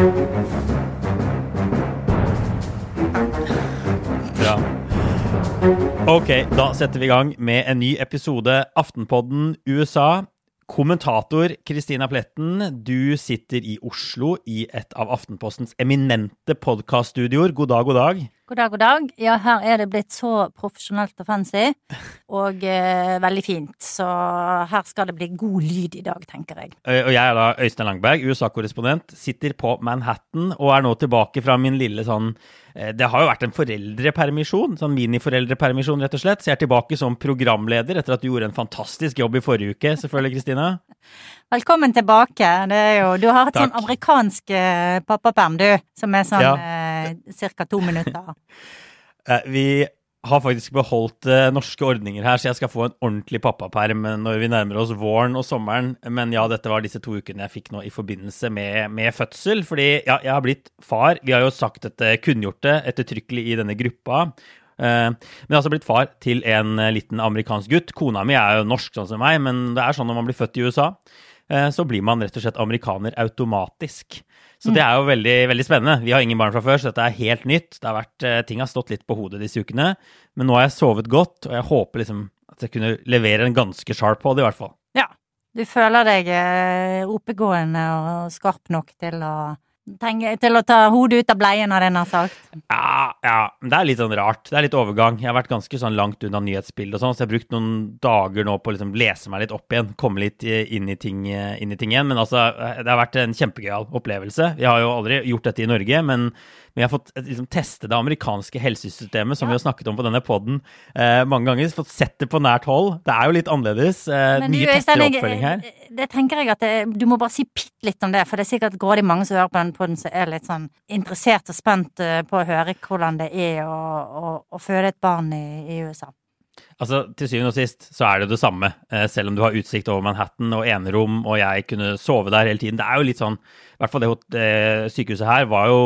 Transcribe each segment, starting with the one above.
Bra. Ok, da setter vi i gang med en ny episode Aftenpodden USA. Kommentator Kristina Pletten, du sitter i Oslo i et av Aftenpostens eminente podkaststudioer. God dag, god dag. God dag, god dag. Ja, her er det blitt så profesjonelt og fancy, og eh, veldig fint. Så her skal det bli god lyd i dag, tenker jeg. Eh, Og jeg er da Øystein Langberg, USA-korrespondent. Sitter på Manhattan og er nå tilbake fra min lille sånn eh, Det har jo vært en foreldrepermisjon, sånn miniforeldrepermisjon, rett og slett. Så jeg er tilbake som programleder etter at du gjorde en fantastisk jobb i forrige uke, selvfølgelig, Kristina. Velkommen tilbake. Det er jo, du har hatt sånn amerikansk eh, pappaperm, du, som er sånn Ja. Eh, ca. to minutter. Eh, Vi har faktisk beholdt eh, norske ordninger her, så jeg skal få en ordentlig pappaperm når vi nærmer oss våren og sommeren. Men ja, dette var disse to ukene jeg fikk nå i forbindelse med, med fødsel. Fordi ja, jeg har blitt far. Vi har jo sagt dette, kunngjort det ettertrykkelig i denne gruppa. Men jeg har altså blitt far til en liten amerikansk gutt. Kona mi er jo norsk, sånn som meg, men det er sånn når man blir født i USA, så blir man rett og slett amerikaner automatisk. Så det er jo veldig, veldig spennende. Vi har ingen barn fra før, så dette er helt nytt. Har vært, eh, ting har stått litt på hodet disse ukene, men nå har jeg sovet godt, og jeg håper liksom at jeg kunne levere en ganske sharp på i hvert fall. Ja. Du føler deg eh, oppegående og skarp nok til å, til å ta hodet ut av bleien, har en har sagt. Ja, ja, det er litt sånn rart. Det er litt overgang. Jeg har vært ganske sånn langt unna nyhetsbildet og sånn, så jeg har brukt noen dager nå på å liksom lese meg litt opp igjen, komme litt eh, inn i ting, eh, inn i ting igjen. Men altså, eh, det har vært en kjempegøyal opplevelse. Vi har jo aldri gjort dette i Norge, men jeg har fått eh, liksom, teste det amerikanske helsesystemet, som vi har snakket om på denne poden eh, mange ganger. Fått sett det på nært hold. Det er jo litt annerledes. Eh, du, mye tettere oppfølging her. Det tenker jeg at det, Du må bare si bitte litt om det, for det er sikkert grådig mange som hører på den podden som er litt sånn interessert og spent eh, på å høre hvordan det er å, å, å føde et barn i, i USA. Altså, Til syvende og sist så er det det samme, eh, selv om du har utsikt over Manhattan og enerom, og jeg kunne sove der hele tiden. Det er jo litt sånn I hvert fall det, eh, sykehuset her var jo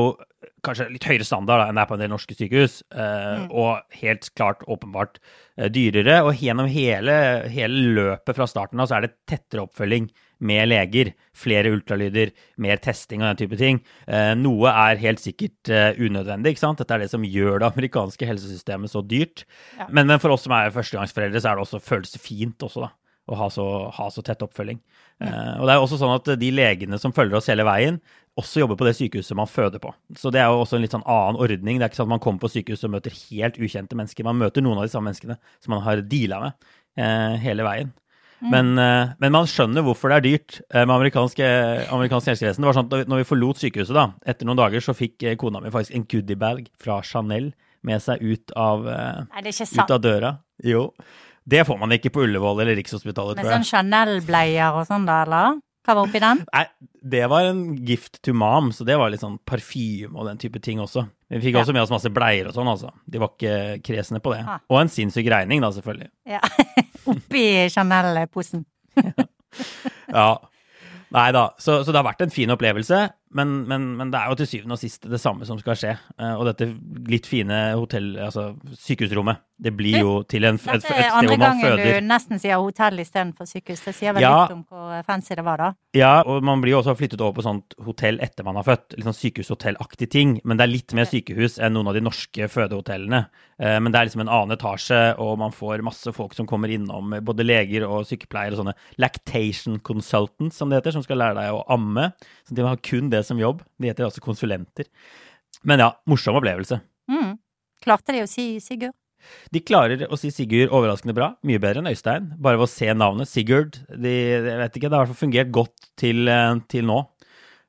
kanskje litt høyere standard da, enn det er på en del norske sykehus, mm. og helt klart åpenbart eh, dyrere. Og gjennom hele, hele løpet fra starten av så er det tettere oppfølging med leger, flere ultralyder, mer testing og den type ting. Eh, noe er helt sikkert eh, unødvendig, ikke sant? Dette er det som gjør det amerikanske helsesystemet så dyrt. Ja. Men, men for oss som er førstegangsforeldre, så er det også, føles det fint også, da. Å ha så, ha så tett oppfølging. Eh, og det er også sånn at de legene som følger oss hele veien, også jobber på det sykehuset man føder på. Så det er jo også en litt sånn annen ordning. Det er ikke sånn at man kommer på sykehuset og møter helt ukjente mennesker. Man møter noen av de samme menneskene som man har deala med eh, hele veien. Men, eh, men man skjønner hvorfor det er dyrt eh, med amerikansk, eh, helsevesen. Det var sånn at når vi forlot sykehuset, da, etter noen dager, så fikk kona mi faktisk en goodiebag fra Chanel med seg ut av, Nei, ut av døra. Jo. Det får man ikke på Ullevål eller Rikshospitalet, tror jeg. Med sånn Chanel-bleier og sånn, da, eller? Hva var oppi den? Nei, det var en gift to mom, så det var litt sånn parfyme og den type ting også. Vi fikk Ja. også med oss masse bleier og sånn, altså. De var ikke kresne på det. Ah. Og en sinnssyk regning, da, selvfølgelig. Ja. Oppi Chanel-posen. Ja. Nei da. Så, så det har vært en fin opplevelse, men, men, men det er jo til syvende og sist det samme som skal skje. Eh, og dette litt fine hotell, altså sykehusrommet, det blir jo til en, et, et Dette er sted andre hvor gangen du nesten sier hotell istedenfor sykehus. Det sier vel Ja. litt om hvor fancy det var, da. Ja, og man blir jo også flyttet over på sånt hotell etter man har født. Litt sånn sykehushotellaktig ting. Men det er litt mer sykehus enn noen av de norske fødehotellene. Eh, Men det er liksom en annen etasje, og man får masse folk som kommer innom, både leger og sykepleiere og sånne lactation consultants, som det heter, som skal lære deg å amme. Så de har kun det som jobb. De heter altså konsulenter. Men ja, morsom opplevelse. Mm. Klarte de å si Sigurd? De klarer å si Sigurd overraskende bra. Mye bedre enn Øystein. Bare ved å se navnet Sigurd. De, jeg vet ikke, Det har i hvert fall fungert godt til, eh, til nå.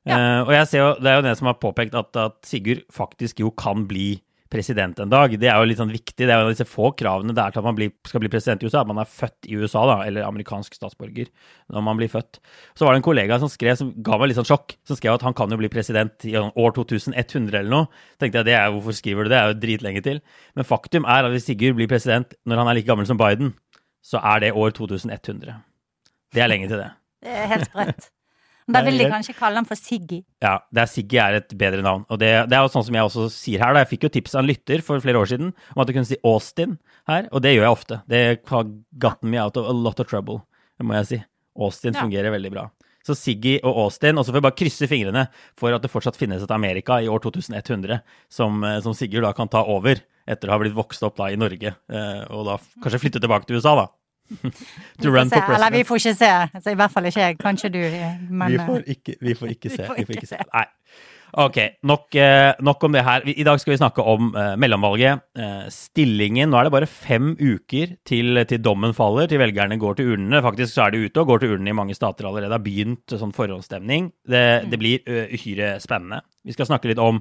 Eh, og jeg ser jo, Det er jo det som har påpekt at, at Sigurd faktisk jo kan bli president en dag. Det er jo litt sånn viktig. Det er jo disse få kravene det er til at man blir, skal bli president i USA. At man er født i USA, da, eller amerikansk statsborger når man blir født. Så var det en kollega som skrev, som ga meg litt sånn sjokk, som skrev at han kan jo bli president i år 2100 eller noe. Tenkte jeg, det er, hvorfor skriver du det? Det er jo dritlenge til. Men faktum er at hvis Sigurd blir president når han er like gammel som Biden, så er det år 2100. Det er lenge til det. Det er helt sprøtt. Da vil de kanskje kalle han for Siggy. Ja, det er Siggy er et bedre navn. Og det, det er jo sånn som jeg også sier her. da. Jeg fikk jo tips av en lytter for flere år siden om at du kunne si Austin her, og det gjør jeg ofte. Det har gotten me out of a lot of trouble, det må jeg si. Austin Ja. fungerer veldig bra. Så Siggy og Austin, og så får vi bare krysse fingrene for at det fortsatt finnes et Amerika i år 2100 som, eh, som Sigurd da kan ta over etter å ha blitt vokst opp da i Norge, eh, og da kanskje flytte tilbake til USA, da. To run for president. Eller vi får ikke se. Altså, I hvert fall ikke jeg. Kanskje du, men Vi får ikke, vi får ikke se. Vi får ikke se. Nei. Ok, nok, eh, nok, om det her. I dag skal vi snakke om uh, mellomvalget. Uh, stillingen Nå er det bare fem uker til, til, dommen faller, til velgerne går til urnene. Faktisk så er det ute og går til urnene i mange stater allerede. Det har begynt sånn forhåndsstemning. Det, mm. det blir uhyre spennende. Vi skal snakke litt om,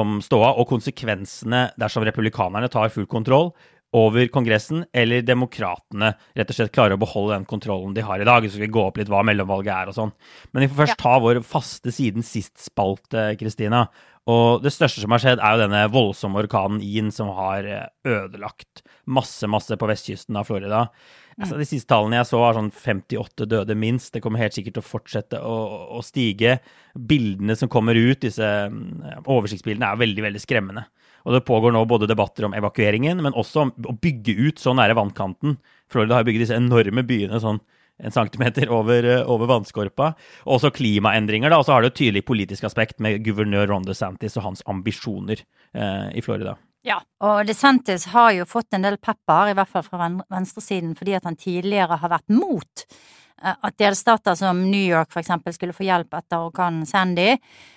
om ståa og konsekvensene dersom republikanerne tar full kontroll over Kongressen, eller demokratene rett og slett klarer å beholde den kontrollen de har i dag. Så skal vi gå opp litt hva mellomvalget er og sånn. Men vi får først ja. ta vår faste siden sist-spalte, Kristina. Og det største som har skjedd, er jo denne voldsomme orkanen Ian som har eh, ødelagt masse, masse på vestkysten av Florida. Mm. Altså, de siste tallene jeg så, var sånn 58 døde minst. Det kommer helt sikkert til å fortsette å, å stige. Bildene som kommer ut, disse mm, oversiktsbildene, er veldig, veldig skremmende. Og det pågår nå både debatter om evakueringen, men også om å bygge ut så nære vannkanten. Florida har bygget disse enorme byene sånn en centimeter over, eh, over vannskorpa. Og også klimaendringer, da. Og så har det et tydelig politisk aspekt med guvernør Ron DeSantis og hans ambisjoner eh, i Florida. Ja, og DeSantis har jo fått en del pepper, i hvert fall fra venstresiden, fordi at han tidligere har vært mot eh, at delstater som New York for eksempel skulle få hjelp etter orkanen Sandy.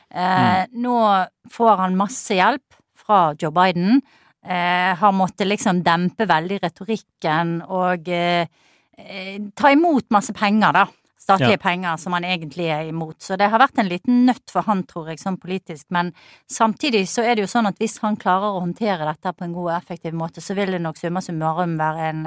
Eh, mm. Nå får han masse hjelp fra Joe Biden. Eh, har måttet liksom dempe veldig retorikken og eh, eh, ta imot masse penger, da. Statlige ja. penger som han egentlig er imot. Så det har vært en liten nøtt for han, tror jeg, sånn politisk. Men samtidig så er det jo sånn at hvis han klarer å håndtere dette på en god og effektiv måte, så vil det nok summa summarum være en,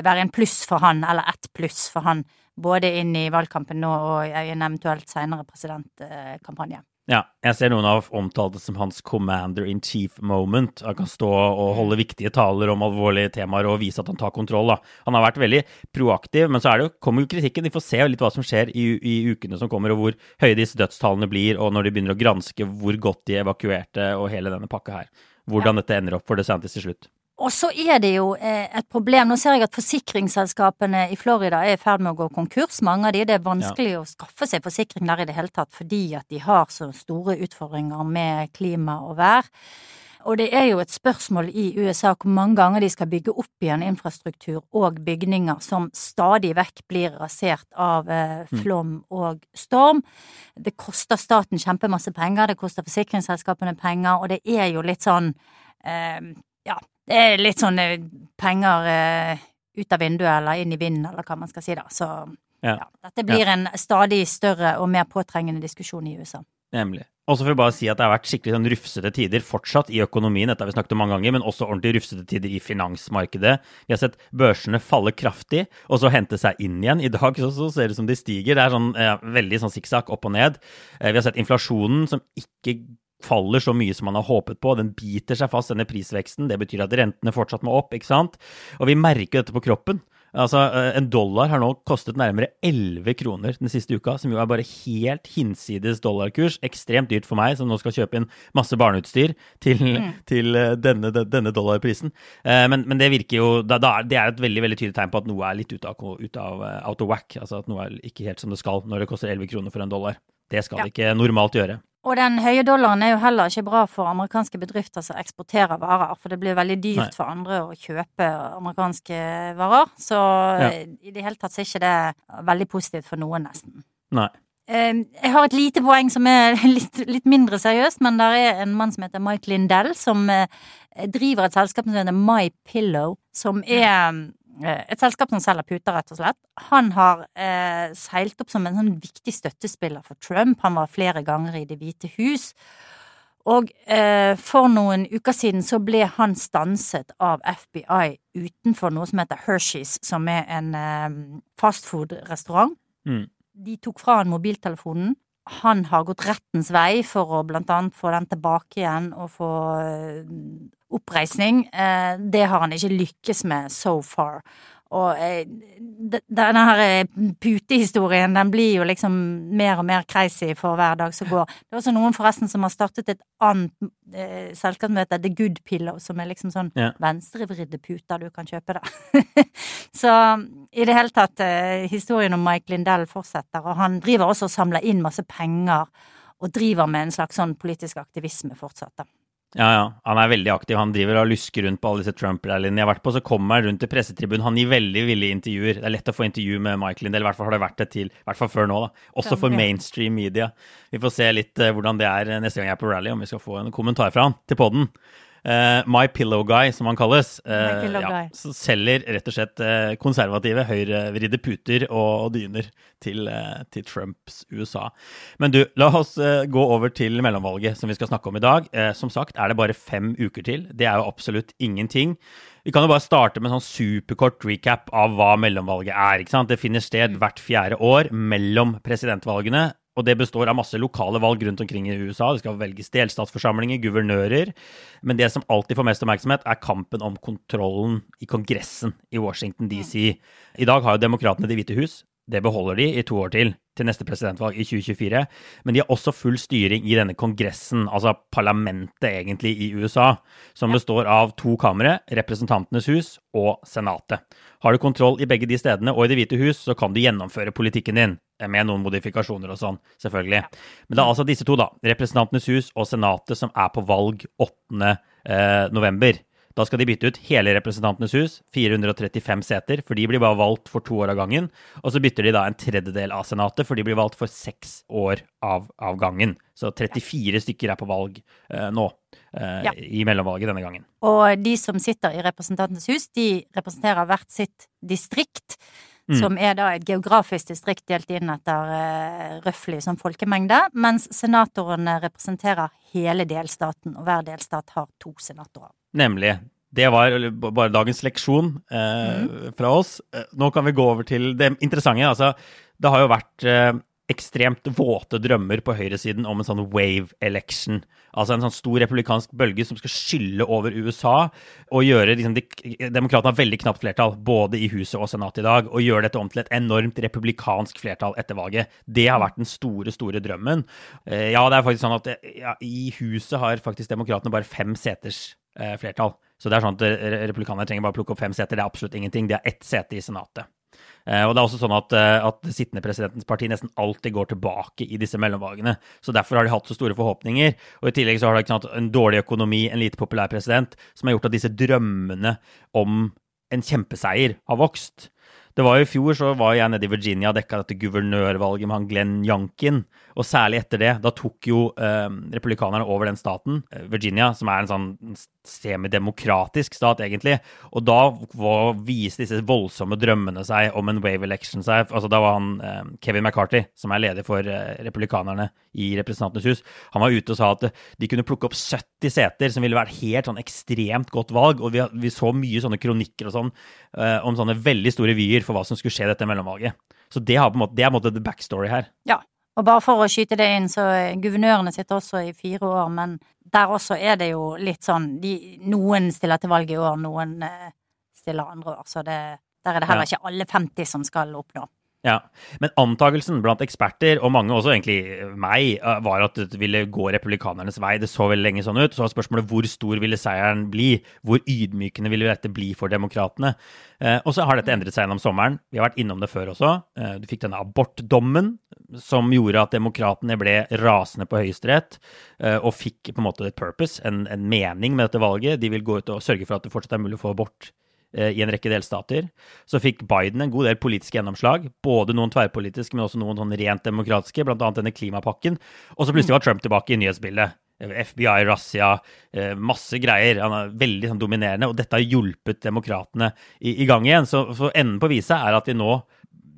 være en pluss for han, eller ett pluss for han, både inn i valgkampen nå og i en eventuelt seinere presidentkampanje. Ja, jeg ser noen har omtalt det som hans commander in chief moment. Han kan stå og holde viktige taler om alvorlige temaer og vise at han tar kontroll. Da. Han har vært veldig proaktiv, men så det jo, kommer jo kritikken. Vi får se litt hva som skjer i, i, ukene som kommer, og hvor høye disse dødstallene blir, og når de begynner å granske hvor godt de evakuerte og hele denne pakka her. Hvordan ja. dette ender opp for DeSantis til slutt. Og så er det jo eh, et problem. Nå ser jeg at forsikringsselskapene i Florida er i ferd med å gå konkurs. Mange av de, Det er vanskelig ja. å skaffe seg forsikring der i det hele tatt fordi at de har så store utfordringer med klima og vær. Og det er jo et spørsmål i USA hvor mange ganger de skal bygge opp igjen infrastruktur og bygninger som stadig vekk blir rasert av eh, mm. flom og storm. Det koster staten kjempemasse penger, det koster forsikringsselskapene penger, og det er jo litt sånn eh, ja, det er litt sånn eh, penger eh, ut av vinduet eller inn i vinden, eller hva man skal si da. Så ja. Ja, dette blir ja. en stadig større og mer påtrengende diskusjon i USA. Nemlig. Og så får vi bare si at det har vært skikkelig sånn rufsete tider fortsatt i økonomien, dette har vi snakket om mange ganger, men også ordentlig rufsete tider i finansmarkedet. Vi har sett børsene falle kraftig, og så hente seg inn igjen. I dag så, så ser det ut som de stiger. Det er sånn eh, veldig sånn sikksakk opp og ned. Vi har sett inflasjonen som ikke faller så mye som man har håpet på. Den biter seg fast, denne prisveksten. Det betyr at rentene fortsatt må opp, ikke sant? Og vi merker dette på kroppen. Altså, eh, En dollar har nå kostet nærmere 11 kroner den siste uka, som jo er bare helt hinsides dollarkurs. Ekstremt dyrt for meg, som nå skal kjøpe inn masse barneutstyr til, mm. til eh, denne, denne, dollarprisen. Eh, men, men, det virker jo da, da, Det er et veldig veldig tydelig tegn på at noe er litt ut av, ut av out of whack. Altså at noe er ikke helt som det skal når det koster 11 kroner for en dollar. Det skal ja. det ikke normalt gjøre. Og den høye dollaren er jo heller ikke bra for amerikanske bedrifter som eksporterer varer, for det blir veldig dyrt Nei. for andre å kjøpe amerikanske varer. Så ja. i det hele tatt så er ikke det veldig positivt for noen, nesten. Nei. Ehm, jeg har et lite poeng som er litt, litt mindre seriøst, men det er en mann som heter Mike Lindell, som eh, driver et selskap som heter My Pillow, som er Eh, et selskap som selger puter, rett og slett. Han har eh, seilt opp som en sånn viktig støttespiller for Trump. Han var flere ganger i Det hvite hus. Og eh, for noen uker siden så ble han stanset av FBI utenfor noe som heter Hershey's, som er en eh, fastfood-restaurant. Mm. De tok fra han mobiltelefonen. Han har gått rettens vei for å blant annet få den tilbake igjen og få eh, oppreisning. Eh, det har han ikke lykkes med so far. og eh, denne her eh, putehistorien, den blir jo liksom mer og mer crazy for hver dag som går. Det er også noen forresten som har startet et annet eh, selskap som heter The Good Pillow, som er liksom sånn ja. venstrevridde puter du kan kjøpe der. Så i det hele tatt, eh, historien om Mike Lindell fortsetter, og han driver også og samler inn masse penger og driver med en slags sånn politisk aktivisme fortsatt, da. Ja, ja. Han er veldig aktiv. Han driver og lusker rundt på alle disse Trump-rallyene jeg har vært på. Så kommer han rundt til pressetribunen. Han gir veldig villige intervjuer. Det er lett å få intervju med Michael Lindell. I hvert fall har det vært det til, i hvert fall før nå, da. Også for mainstream media. Vi får se litt uh, hvordan det er neste gang jeg er på rally, om vi skal få en kommentar fra han til poden. Uh, My Pillow Guy, som han kalles, uh, ja, selger rett og slett uh, konservative, høyrevridde puter og, og dyner til, til, Trumps USA. Men du, la oss gå over til mellomvalget som vi skal snakke om i dag. som sagt er det bare fem uker til. Det er jo absolutt ingenting. Vi kan jo bare starte med en sånn superkort recap av hva mellomvalget er. ikke sant? Det finner sted hvert fjerde år mellom presidentvalgene. Og det består av masse lokale valg rundt omkring i USA. Det skal velges delstatsforsamlinger, guvernører. Men det som alltid får mest oppmerksomhet, er kampen om kontrollen i Kongressen i Washington DC. I dag har jo demokratene Det hvite hus. Det beholder de i to år til, til neste presidentvalg i 2024. Men de har også full styring i denne kongressen, altså parlamentet egentlig i USA, som består av to kamre, Representantenes hus og Senatet. Har du kontroll i begge de stedene og i Det hvite hus, så kan du gjennomføre politikken din. Med noen modifikasjoner og sånn, selvfølgelig. Men det er altså disse to, da. Representantenes hus og Senatet som er på valg 8. Eh, november. Da skal de bytte ut hele Representantenes hus, 435 seter, for de blir bare valgt for to år av gangen. Og så bytter de da en tredjedel av Senatet, for de blir valgt for seks år av, av gangen. Så 34 stykker er på valg eh, nå, eh, ja. i mellomvalget denne gangen. Og de som sitter i Representantenes hus, de representerer hvert sitt distrikt. Mm. Som er da et geografisk distrikt delt inn etter uh, røftlig som folkemengde, mens senatorene representerer hele delstaten, og hver delstat har to senatorer. Nemlig. Det var bare dagens leksjon eh, mm. fra oss. Eh, nå kan vi gå over til det interessante. Altså, det har jo vært eh, ekstremt våte drømmer på høyresiden om en sånn wave election. Altså en sånn stor republikansk bølge som skal skylle over USA og gjøre liksom, de, Demokratene har veldig knapt flertall, både i Huset og Senatet i dag, og gjøre dette om til et enormt republikansk flertall etter valget. Det har vært den store, store drømmen. Eh, ja, det er faktisk sånn at ja, i Huset har faktisk demokratene bare fem seters flertall. Så det er sånn at republikanerne trenger bare plukke opp fem seter. Det er absolutt ingenting. Det er ett sete i Senatet. Eh, og det er også sånn at, eh, at sittende presidentens parti nesten alltid går tilbake i disse mellomvalgene. Så derfor har de hatt så store forhåpninger. Og i tillegg så har de en dårlig økonomi, en lite populær president, som har gjort at disse drømmene om en kjempeseier har vokst. Det var jo I fjor så var jeg nede i Virginia og dekka dette guvernørvalget med han Glenn Yankin. Og særlig etter det, da tok jo eh, republikanerne over den staten, eh, Virginia, som er en sånn semidemokratisk stat, egentlig. Og da viste disse voldsomme drømmene seg om en wave election seg. Altså Da var han eh, Kevin McCarthy, som er leder for eh, republikanerne i Representantenes hus, han var ute og sa at de kunne plukke opp 70 seter, som ville vært helt sånn ekstremt godt valg. Og vi, vi så mye sånne kronikker og sånn eh, om sånne veldig store vyer for hva som skulle skje dette mellomvalget. Så det, har på en måte, det er på en måte the backstory her. Ja, og bare for å skyte det inn, så guvernørene sitter også i fire år, men der også er det jo litt sånn de, Noen stiller til valg i år, noen eh, stiller andre år, så det, der er det heller ikke alle 50 som skal oppnå. Ja, Men antakelsen blant eksperter, og mange også egentlig meg, eh, var at det ville gå republikanernes vei. Det så veldig lenge sånn ut. Så var spørsmålet hvor stor ville seieren bli? Hvor ydmykende ville dette bli for demokratene? Eh, og så har dette endret seg gjennom sommeren. Vi har vært innom det før også. Eh, du fikk denne abortdommen som gjorde at demokratene ble rasende på Høyesterett og fikk på en måte et purpose, en, en mening med dette valget. De vil gå ut og sørge for at det fortsatt er mulig å få abort i en rekke delstater. Så fikk Biden en god del politiske gjennomslag. Både noen tverrpolitiske, men også noen sånn rent demokratiske, bl.a. denne klimapakken. Og så plutselig var Trump tilbake i nyhetsbildet. FBI, razzia, eh, masse greier. Han er veldig sånn, dominerende, og dette har hjulpet demokratene i, i gang igjen. Så, så enden på viset er at vi nå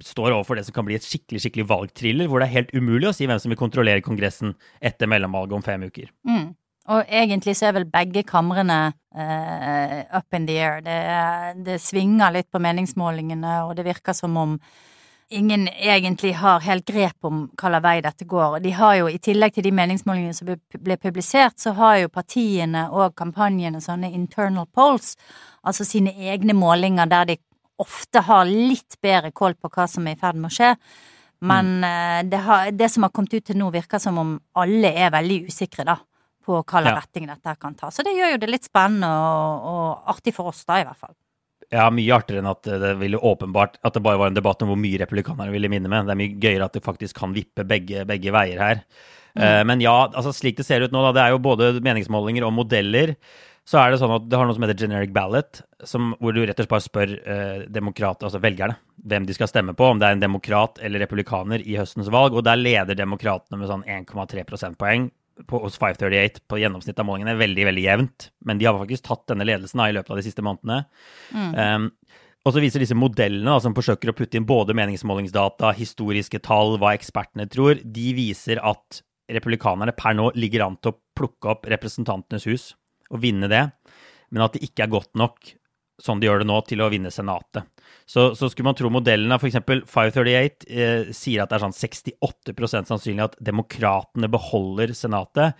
står overfor det som kan bli et skikkelig skikkelig valgthriller, hvor det er helt umulig å si hvem som vil kontrollere Kongressen etter mellomvalget om fem uker. Mm. Og egentlig så er vel begge kamrene uh, up in the air. Det, det, svinger litt på meningsmålingene, og det virker som om ingen egentlig har helt grep om hvilken vei dette går. De har jo, i tillegg til de meningsmålingene som ble publisert, så har jo partiene og kampanjene sånne internal polls, altså sine egne målinger der de ofte har litt bedre kål på hva som er i ferd med å skje. Men mm. det, har, det, som har kommet ut til nå, virker som om alle er veldig usikre, da. På hva ja. retning dette kan ta. Så det gjør jo det litt spennende og, og artig for oss, da, i hvert fall. Ja, mye artigere enn at det ville åpenbart at det bare var en debatt om hvor mye republikanerne ville minne med. Det er mye gøyere at det faktisk kan vippe begge, begge veier her. Mm. Uh, men ja, altså slik det ser ut nå, da, det er jo både meningsmålinger og modeller. Så er det sånn at det har noe som heter generic ballot, som, hvor du rett og slett bare spør uh, demokrater, altså velgerne hvem de skal stemme på, om det er en demokrat eller republikaner i høstens valg. Og der leder demokratene med sånn 1,3 prosentpoeng på, hos 538 på gjennomsnitt av målingene veldig veldig jevnt. Men de har faktisk tatt denne ledelsen da, i løpet av de siste månedene. Mm. Um, og så viser disse modellene da, som forsøker å putte inn både meningsmålingsdata, historiske tall, hva ekspertene tror, de viser at republikanerne per nå ligger an til å plukke opp Representantenes hus og vinne det, men at det ikke er godt nok sånn de gjør det nå, til å vinne Senatet. Så, så skulle man tro modellene, f.eks. 538 eh, sier at det er sånn 68% sannsynlig at demokratene beholder Senatet.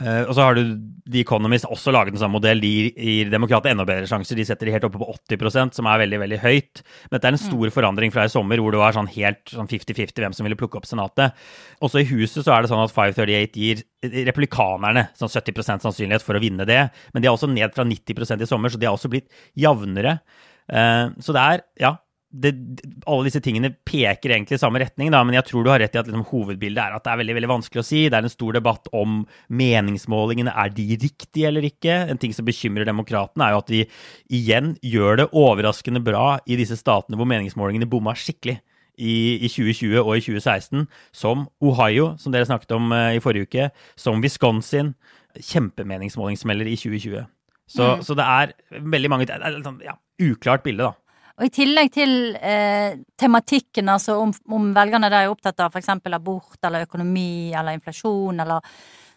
Uh, og så har du The Economist også laget en sånn modell. De gir demokratene enda bedre sjanser. De setter de helt oppe på 80% som er veldig veldig høyt. Men dette er en stor mm. forandring fra i sommer, hvor det var sånn helt sånn 50-50 hvem som ville plukke opp Senatet. Også i huset så er det sånn at 538 gir republikanerne sånn 70% sannsynlighet for å vinne det. Men de er også ned fra 90% i sommer, så de har også blitt jevnere. Uh, så det er, ja det, alle disse tingene peker egentlig i samme retning, da, men jeg tror du har rett i at liksom, hovedbildet er at det er veldig veldig vanskelig å si. Det er en stor debatt om meningsmålingene. Er de riktige eller ikke? En ting som bekymrer demokratene, er jo at de igjen gjør det overraskende bra i disse statene hvor meningsmålingene bomma skikkelig. I, i 2020 og i 2016, som Ohio, som dere snakket om uh, i forrige uke, som Wisconsin. Kjempemeningsmålingsmelder i 2020. Så, mm. så det er veldig mange sånn, ja, uklart bilde, da. Og i tillegg til eh, tematikken, altså om, om velgerne der er opptatt av f.eks. abort eller økonomi eller inflasjon eller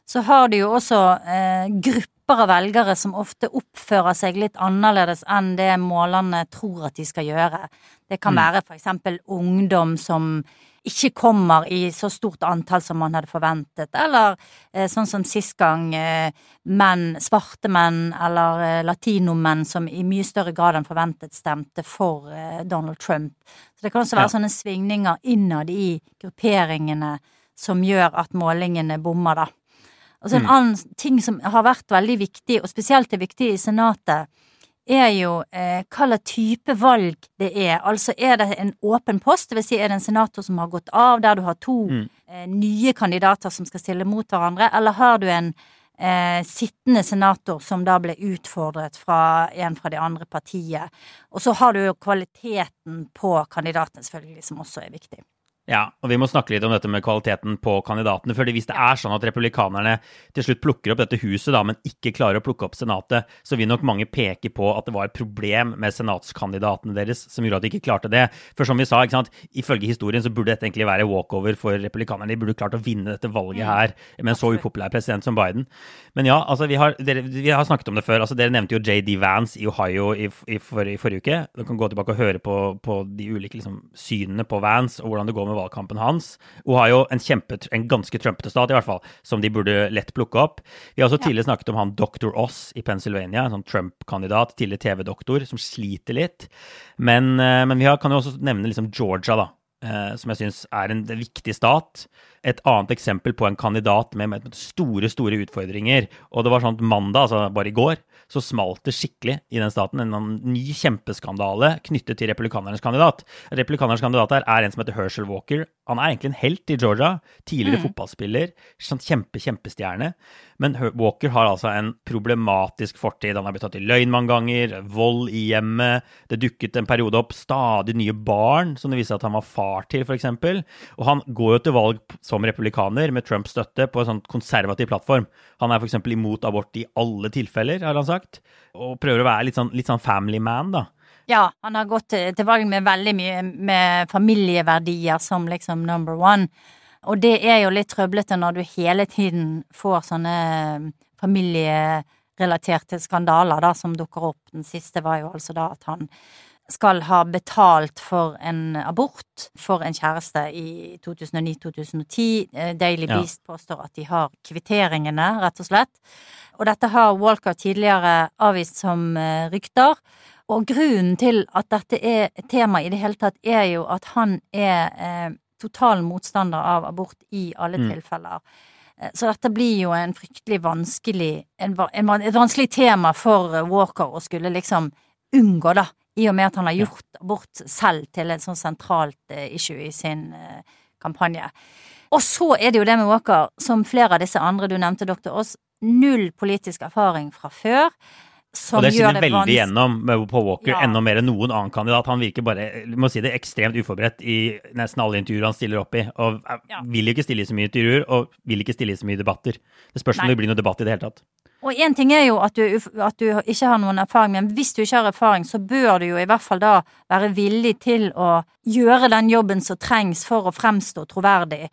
Så har de jo også eh, grupper av velgere som ofte oppfører seg litt annerledes enn det målerne tror at de skal gjøre. Det kan mm. være f.eks. ungdom som ikke kommer i så stort antall som man hadde forventet, eller eh, sånn som sist gang, eh, menn, svarte menn eller eh, latinomenn som i mye større grad enn forventet stemte for Donald Trump. Så det kan også være ja. sånne svingninger innad i grupperingene som gjør at målingene bommer, da. Og så en mm. annen ting som har vært veldig viktig, og spesielt er viktig i Senatet, er jo eh, hva slags type valg det er. Altså er det en åpen post, vil si er det en senator som har gått av, der du har to mm. eh, nye kandidater som skal stille mot hverandre, eller har du en eh, sittende senator som da ble utfordret fra en fra det andre partiet. Og så har du jo kvaliteten på kandidatene, selvfølgelig, som også er viktig. Ja, og vi må snakke litt om dette med kvaliteten på kandidatene. fordi hvis det er sånn at republikanerne til slutt plukker opp dette huset, da, men ikke klarer å plukke opp Senatet, så vil nok mange peke på at det var et problem med senatskandidatene deres som gjorde at de ikke klarte det. For som vi sa, ikke sant, ifølge historien så burde dette egentlig være walkover for republikanerne. De burde klart å vinne dette valget mm. her med en så upopulær president som Biden. Men ja, altså, vi har, dere, vi har snakket om det før. altså Dere nevnte jo JD Vance i Ohio i, i, for, i forrige uke. Du kan gå tilbake og høre på, på de ulike liksom, synene på Vance og hvordan det går med med valgkampen hans. Ohio, en, kjempe, en ganske trumpete stat i hvert fall, som de burde lett plukke opp. Vi har også ja. tidligere snakket om han Dr. Oss i Pennsylvania, en sånn Trump-kandidat, tidligere TV-doktor, som sliter litt. Men, eh, men vi har, kan jo også nevne liksom Georgia, da, eh, som jeg syns er en viktig stat et annet eksempel på en kandidat med, med, store, store utfordringer. Og det var sånn mandag, altså bare i går, så smalt det skikkelig i den staten. En ny kjempeskandale knyttet til republikanernes kandidat. Republikanernes kandidat her er en som heter Herschel Walker. Han er egentlig en helt i Georgia. Tidligere mm. fotballspiller. Sånn kjempe, kjempestjerne. Men Walker har altså en problematisk fortid. Han har blitt tatt i løgn mange ganger, vold i hjemmet. Det dukket en periode opp stadig nye barn som det viste at han var far til, f.eks. Og han går jo til valg som republikaner med Trumps støtte på en sånn konservativ plattform. Han er f.eks. imot abort i alle tilfeller, har han sagt, og prøver å være litt sånn, litt sånn family man, da. Ja, han har gått til valg med veldig mye med familieverdier som liksom number one. Og det er jo litt trøblete når du hele tiden får sånne familierelaterte skandaler da, som dukker opp. Den siste var jo altså da at han skal ha betalt for en abort for en kjæreste i 2009-2010. Eh, Daily ja. Beast påstår at de har kvitteringene, rett og slett. Og dette har Walker tidligere avvist som eh, rykter. Og grunnen til at dette er et tema i det hele tatt, er jo at han er eh, total motstander av abort i alle Mm. tilfeller. Eh, Så dette blir jo en fryktelig vanskelig en, en, Et vanskelig tema for Walker å skulle liksom unngå, da. I og med at han har gjort abort selv til et sånn sentralt eh, issue i sin eh, kampanje. Og så er det jo det med Walker, som flere av disse andre du nevnte, doktor Aas, null politisk erfaring fra før. Som Og det skinner veldig gjennom på Walker, Ja. enda mer enn noen annen kandidat. Han virker bare, må si det, ekstremt uforberedt i nesten alle intervjuer han stiller opp i. Og eh, Ja. vil ikke stille i så mye intervjuer, og vil ikke stille i så mye debatter. Det spørs om det blir noe debatt i det hele tatt. Og én ting er jo at du, at du ikke har noen erfaring, men hvis du ikke har erfaring, så bør du jo i hvert fall da være villig til å gjøre den jobben som trengs for å fremstå troverdig.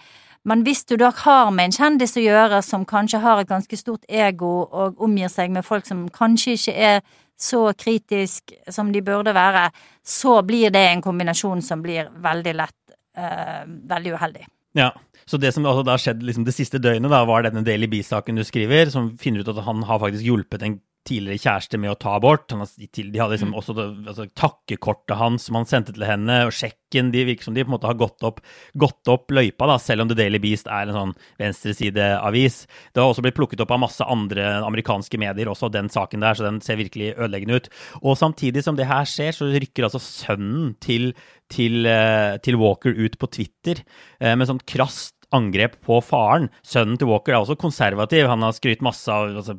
Men hvis du da har med en kjendis å gjøre som kanskje har et ganske stort ego og omgir seg med folk som kanskje ikke er så kritisk som de burde være, så blir det en kombinasjon som blir veldig lett eh, veldig uheldig. Ja, Så det som altså da skjedde liksom det siste døgnet, da, var denne Daily Bee-saken du skriver, som finner ut at han har faktisk hjulpet en tidligere kjæreste med å ta abort. Han har, de hadde liksom også det, altså, takkekortet hans som han sendte til henne, og sjekken. De virker som de på en måte har gått opp, gått opp løypa, da, selv om The Daily Beast er en sånn venstresideavis. Det har også blitt plukket opp av masse andre amerikanske medier, også den saken der, så den ser virkelig ødeleggende ut. Og samtidig som det her skjer, så rykker altså sønnen til, til, eh, til Walker ut på Twitter eh, med sånn krast angrep på faren. Sønnen til Walker er også konservativ. Han har skrytt masse av altså,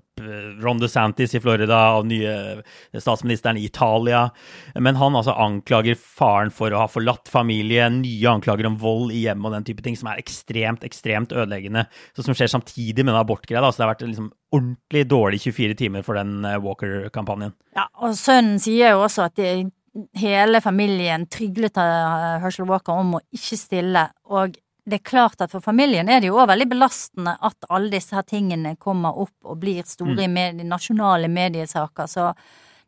Ron DeSantis i Florida, av nye statsministeren i Italia. Men han altså anklager faren for å ha forlatt familien, nye anklager om vold i hjemmet og den type ting, som er ekstremt, ekstremt ødeleggende. Så som skjer samtidig med den abortgreia. Så det har vært liksom ordentlig dårlig 24 timer for den eh, Walker-kampanjen. Ja, og sønnen sier jo også at de, hele familien tryglet av Herschel Walker om å ikke stille, og det er klart at for familien er det jo også veldig belastende at alle disse her tingene kommer opp og blir store i med, nasjonale mediesaker, så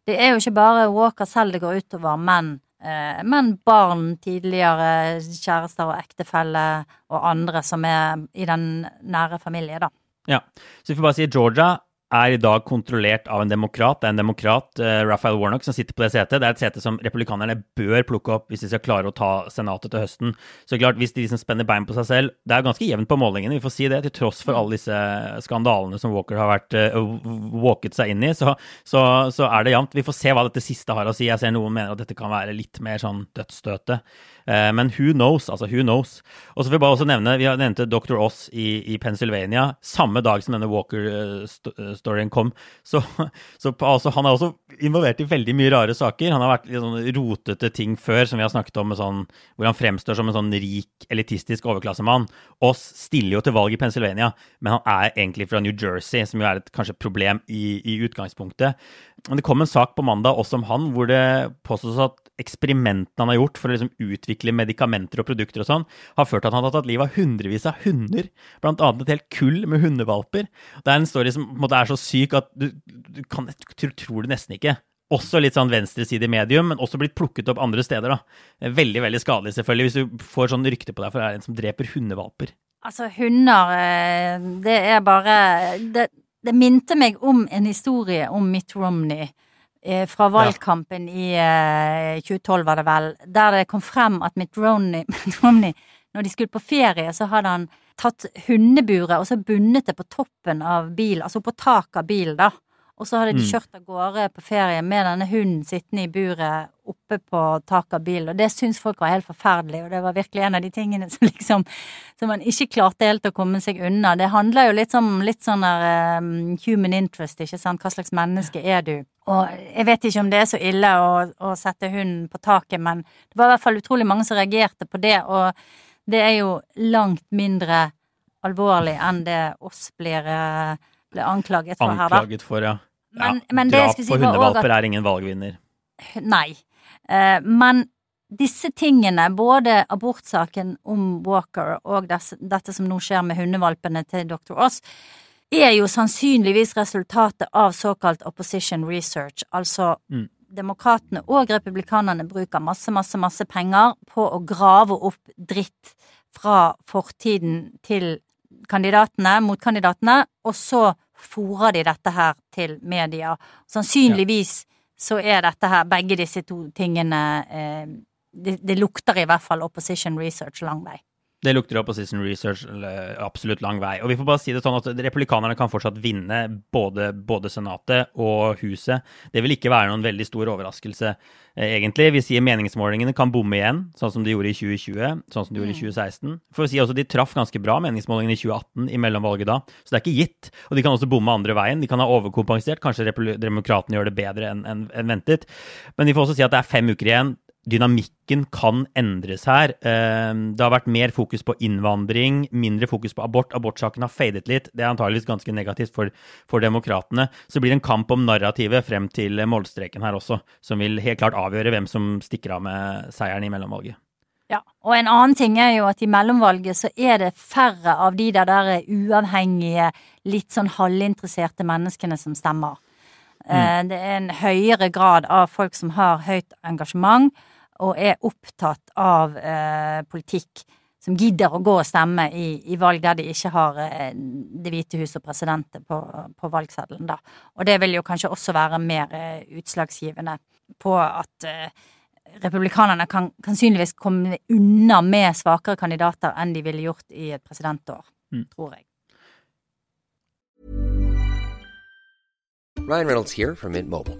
det er jo ikke bare Walker selv det går utover, men, eh, men barn, tidligere kjærester og ektefelle og andre som er i den nære familie, da. Ja, så vi får bare si Georgia er i dag kontrollert av en demokrat. Det er en demokrat, eh, Raphael Warnock, som sitter på det setet. Det er et sete som republikanerne bør plukke opp hvis de skal klare å ta senatet til høsten. Så klart, hvis de liksom spenner bein på seg selv Det er ganske jevnt på målingene, vi får si det, til tross for alle disse skandalene som Walker har vært uh, walket seg inn i, så, så, så er det jevnt. Vi får se hva dette siste har å si. Jeg ser noen mener at dette kan være litt mer sånn dødsstøtet. Eh, Men who knows? Altså, who knows? Og så vil jeg bare også nevne, Vi har nevnte Dr. Oss i, i Pennsylvania samme dag som denne Walker-storyen kom. Så, så altså, han er også involvert i veldig mye rare saker. Han har vært litt sånn rotete ting før, som vi har snakket om, sånn, hvor han fremstår som en sånn rik, elitistisk overklassemann. Oss stiller jo til valg i Pennsylvania, men han er egentlig fra New Jersey, som jo er et kanskje problem i, i utgangspunktet. Men det kom en sak på mandag også om han, hvor det påstås at eksperimentene han har gjort for å liksom utvikle medikamenter og produkter og sånn, har ført til at han har tatt livet av hundrevis av hunder, blant annet et helt kull med hundevalper. Det er en story som på en måte er så syk at du, du, kan, du tror det nesten ikke. Også litt sånn venstreside medium, men også blitt plukket opp andre steder. da. Veldig veldig skadelig, selvfølgelig, hvis du får sånn rykte på deg for å være en som dreper hundevalper. Altså, hunder, eh, det er bare det, det minte meg om en historie om Mitt Romney. eh, Fra valgkampen i eh, 2012, var det vel. Der det kom frem at Mitt Romney, Mitt Romney når de skulle på ferie, så hadde han tatt hundeburet og så bundet det på toppen av bilen, altså på taket av bilen, da. Og så hadde de Mm. kjørt av gårde på ferie med denne hunden sittende i buret oppe på taket av bilen, og det syns folk var helt forferdelig, og det var virkelig en av de tingene som liksom Som man ikke klarte helt å komme seg unna. Det handler jo litt om litt sånn der um, human interest, ikke sant, hva slags menneske er du? Og jeg vet ikke om det er så ille å, å sette hunden på taket, men det var i hvert fall utrolig mange som reagerte på det, og det er jo langt mindre alvorlig enn det oss blir, eh, blir anklaget for her, da. Anklaget for, ja. Men- ja men drap på si også hundevalper er ingen valgvinner. Nei. Eh, men disse tingene, både abortsaken om Walker og des, dette som nå skjer med hundevalpene til Dr. Oss, er jo sannsynligvis resultatet av såkalt opposition research. Altså Mm. demokratene og republikanerne bruker masse, masse, masse penger på å grave opp dritt fra fortiden til kandidatene, mot kandidatene, og så fòrer de dette her til media. Sannsynligvis så er dette her, begge disse to tingene eh, det, det lukter i hvert fall opposition research lang vei. Det lukter opposition research absolutt lang vei. Og vi får bare si det sånn at republikanerne kan fortsatt vinne både, både, Senatet og Huset. Det vil ikke være noen veldig stor overraskelse, eh, egentlig. Vi sier meningsmålingene kan bomme igjen, sånn som de gjorde i 2020, sånn som de gjorde i 2016. Mm. For å si også, De traff ganske bra meningsmålingene i 2018 i mellomvalget da, så det er ikke gitt. Og de kan også bomme andre veien. De kan ha overkompensert. Kanskje demokratene gjør det bedre enn en, en ventet. Men vi får også si at det er fem uker igjen dynamikken kan endres her. Ehm, det har vært mer fokus på innvandring, mindre fokus på abort. Abortsaken har fadet litt. Det er antageligvis ganske negativt for, for demokratene. Så det blir en kamp om narrativet frem til målstreken her også, som vil helt klart avgjøre hvem som stikker av med seieren i mellomvalget. Ja, og en annen ting er jo at i mellomvalget så er det færre av de der, der uavhengige, litt sånn halvinteresserte menneskene som stemmer. Mm. Eh, det er en høyere grad av folk som har høyt engasjement, og er opptatt av eh, politikk, som gidder å gå og stemme i, i valg der de ikke har eh, Det hvite hus og presidentet på, på valgseddelen, da. Og det vil jo kanskje også være mer eh, utslagsgivende på at eh, republikanerne kan sannsynligvis komme unna med svakere kandidater enn de ville gjort i et presidentår, mm. tror jeg. Ryan Reynolds her fra Mint Mobile.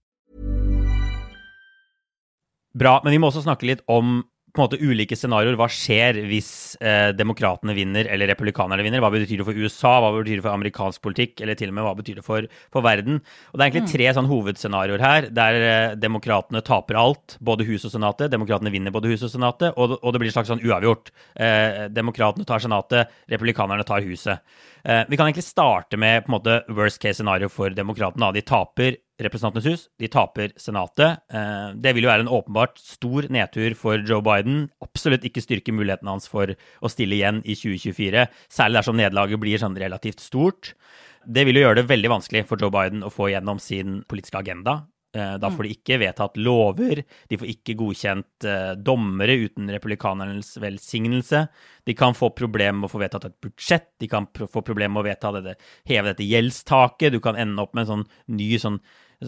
Bra, men vi må også snakke litt om på en måte ulike scenarioer. Hva skjer hvis eh, demokratene vinner eller republikanerne vinner? Hva betyr det for USA, hva betyr det for amerikansk politikk, eller til og med hva betyr det for, for verden? Og Det er egentlig mm. tre sånn hovedscenarioer her, der eh, demokratene taper alt, både hus og Senatet. Demokratene vinner både hus og Senatet, og, og det blir et slags sånn uavgjort. Eh, demokratene tar Senatet, republikanerne tar Huset. Eh, vi kan egentlig starte med på en måte worst case scenario for demokratene. De taper Representantenes hus. De taper Senatet. Eh, det vil jo være en åpenbart stor nedtur for Joe Biden. Absolutt ikke styrke mulighetene hans for å stille igjen i 2024, særlig dersom nederlaget blir sånn relativt stort. Det vil jo gjøre det veldig vanskelig for Joe Biden å få gjennom sin politiske agenda. Eh, da får de ikke vedtatt lover, de får ikke godkjent eh, dommere uten republikanernes velsignelse. De kan få problemer med å få vedtatt et budsjett, de kan få problemer med å vedta dette, heve dette gjeldstaket. Du kan ende opp med en sånn ny sånn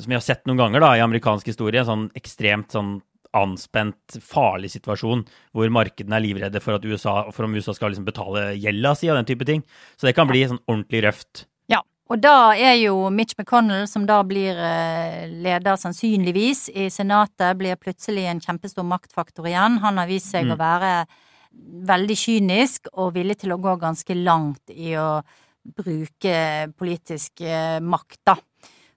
som vi har sett noen ganger da, i amerikansk historie, en sånn ekstremt sånn anspent, farlig situasjon hvor markedene er livredde for, at USA, for om USA skal liksom betale gjelda si og den type ting. Så det kan bli sånn ordentlig røft. Ja, og da er jo Mitch McConnell, som da blir eh, leder sannsynligvis i Senatet, blir plutselig en kjempestor maktfaktor igjen. Han har vist seg mm. å være veldig kynisk og villig til å gå ganske langt i å bruke politisk eh, makt, da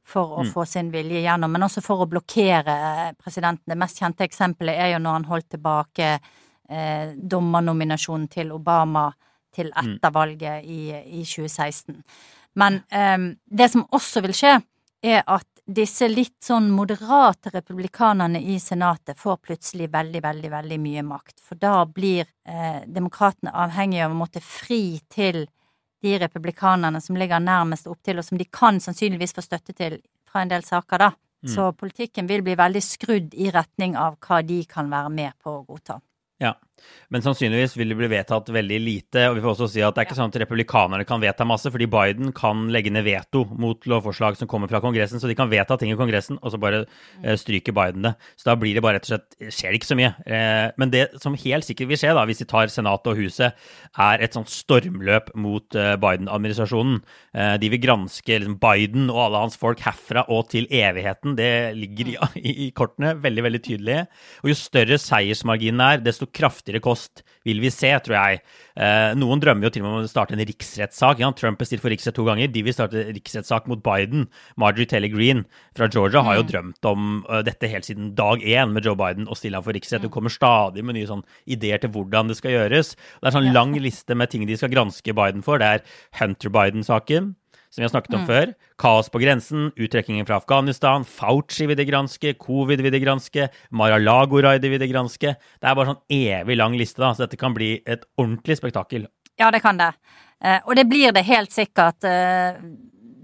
for å mm. få sin vilje gjennom, men også for å blokkere presidenten. Det mest kjente eksempelet er jo når han holdt tilbake eh, dommernominasjonen til Obama til mm. etter valget i, i 2016. Men eh, det som også vil skje, er at disse litt sånn moderate republikanerne i Senatet får plutselig veldig, veldig, veldig mye makt. For da blir eh, demokratene avhengige av å måtte fri til de republikanerne som ligger nærmest opptil, og som de kan sannsynligvis få støtte til fra en del saker, da. Mm. Så politikken vil bli veldig skrudd i retning av hva de kan være med på å godta. Ja. Men sannsynligvis vil det bli vedtatt veldig lite. Og vi får også si at det er ikke sånn at republikanerne kan vedta masse, fordi Biden kan legge ned veto mot lovforslag som kommer fra Kongressen. Så de kan vedta ting i Kongressen, og så bare eh, stryker Biden det. Så da blir det bare rett og slett skjer det ikke så mye. Eh, men det som helt sikkert vil skje, da, hvis de tar Senatet og Huset, er et sånt stormløp mot eh, Biden-administrasjonen. De vil granske liksom, Biden og alle hans folk herfra og til evigheten. Det ligger i, i, i kortene veldig, veldig tydelig. Og jo større seiersmarginen er, desto kraftigere kost vil vi se, tror jeg. Eh, noen drømmer jo til og med om å starte en riksrettssak. Ja, Trump er stilt for riksrett to ganger. De vil starte riksrettssak mot Biden. Marjorie Taylor Green fra Georgia har jo mm. drømt om uh, dette helt siden dag én med Joe Biden og stille ham for riksrett. Hun kommer stadig med nye sånn, ideer til hvordan det skal gjøres. Det er en sånn lang liste med ting de skal granske Biden for. Det er Hunter Biden-saken som vi har snakket om mm. før. Kaos på grensen, uttrekkingen fra Afghanistan, Fauci vil de granske, covid vil de granske, Mar-a-Lago-raidet vil de granske. Det er bare sånn evig lang liste, da, så dette kan bli et ordentlig spektakel. Ja, det kan det. Eh, og det blir det helt sikkert. Eh,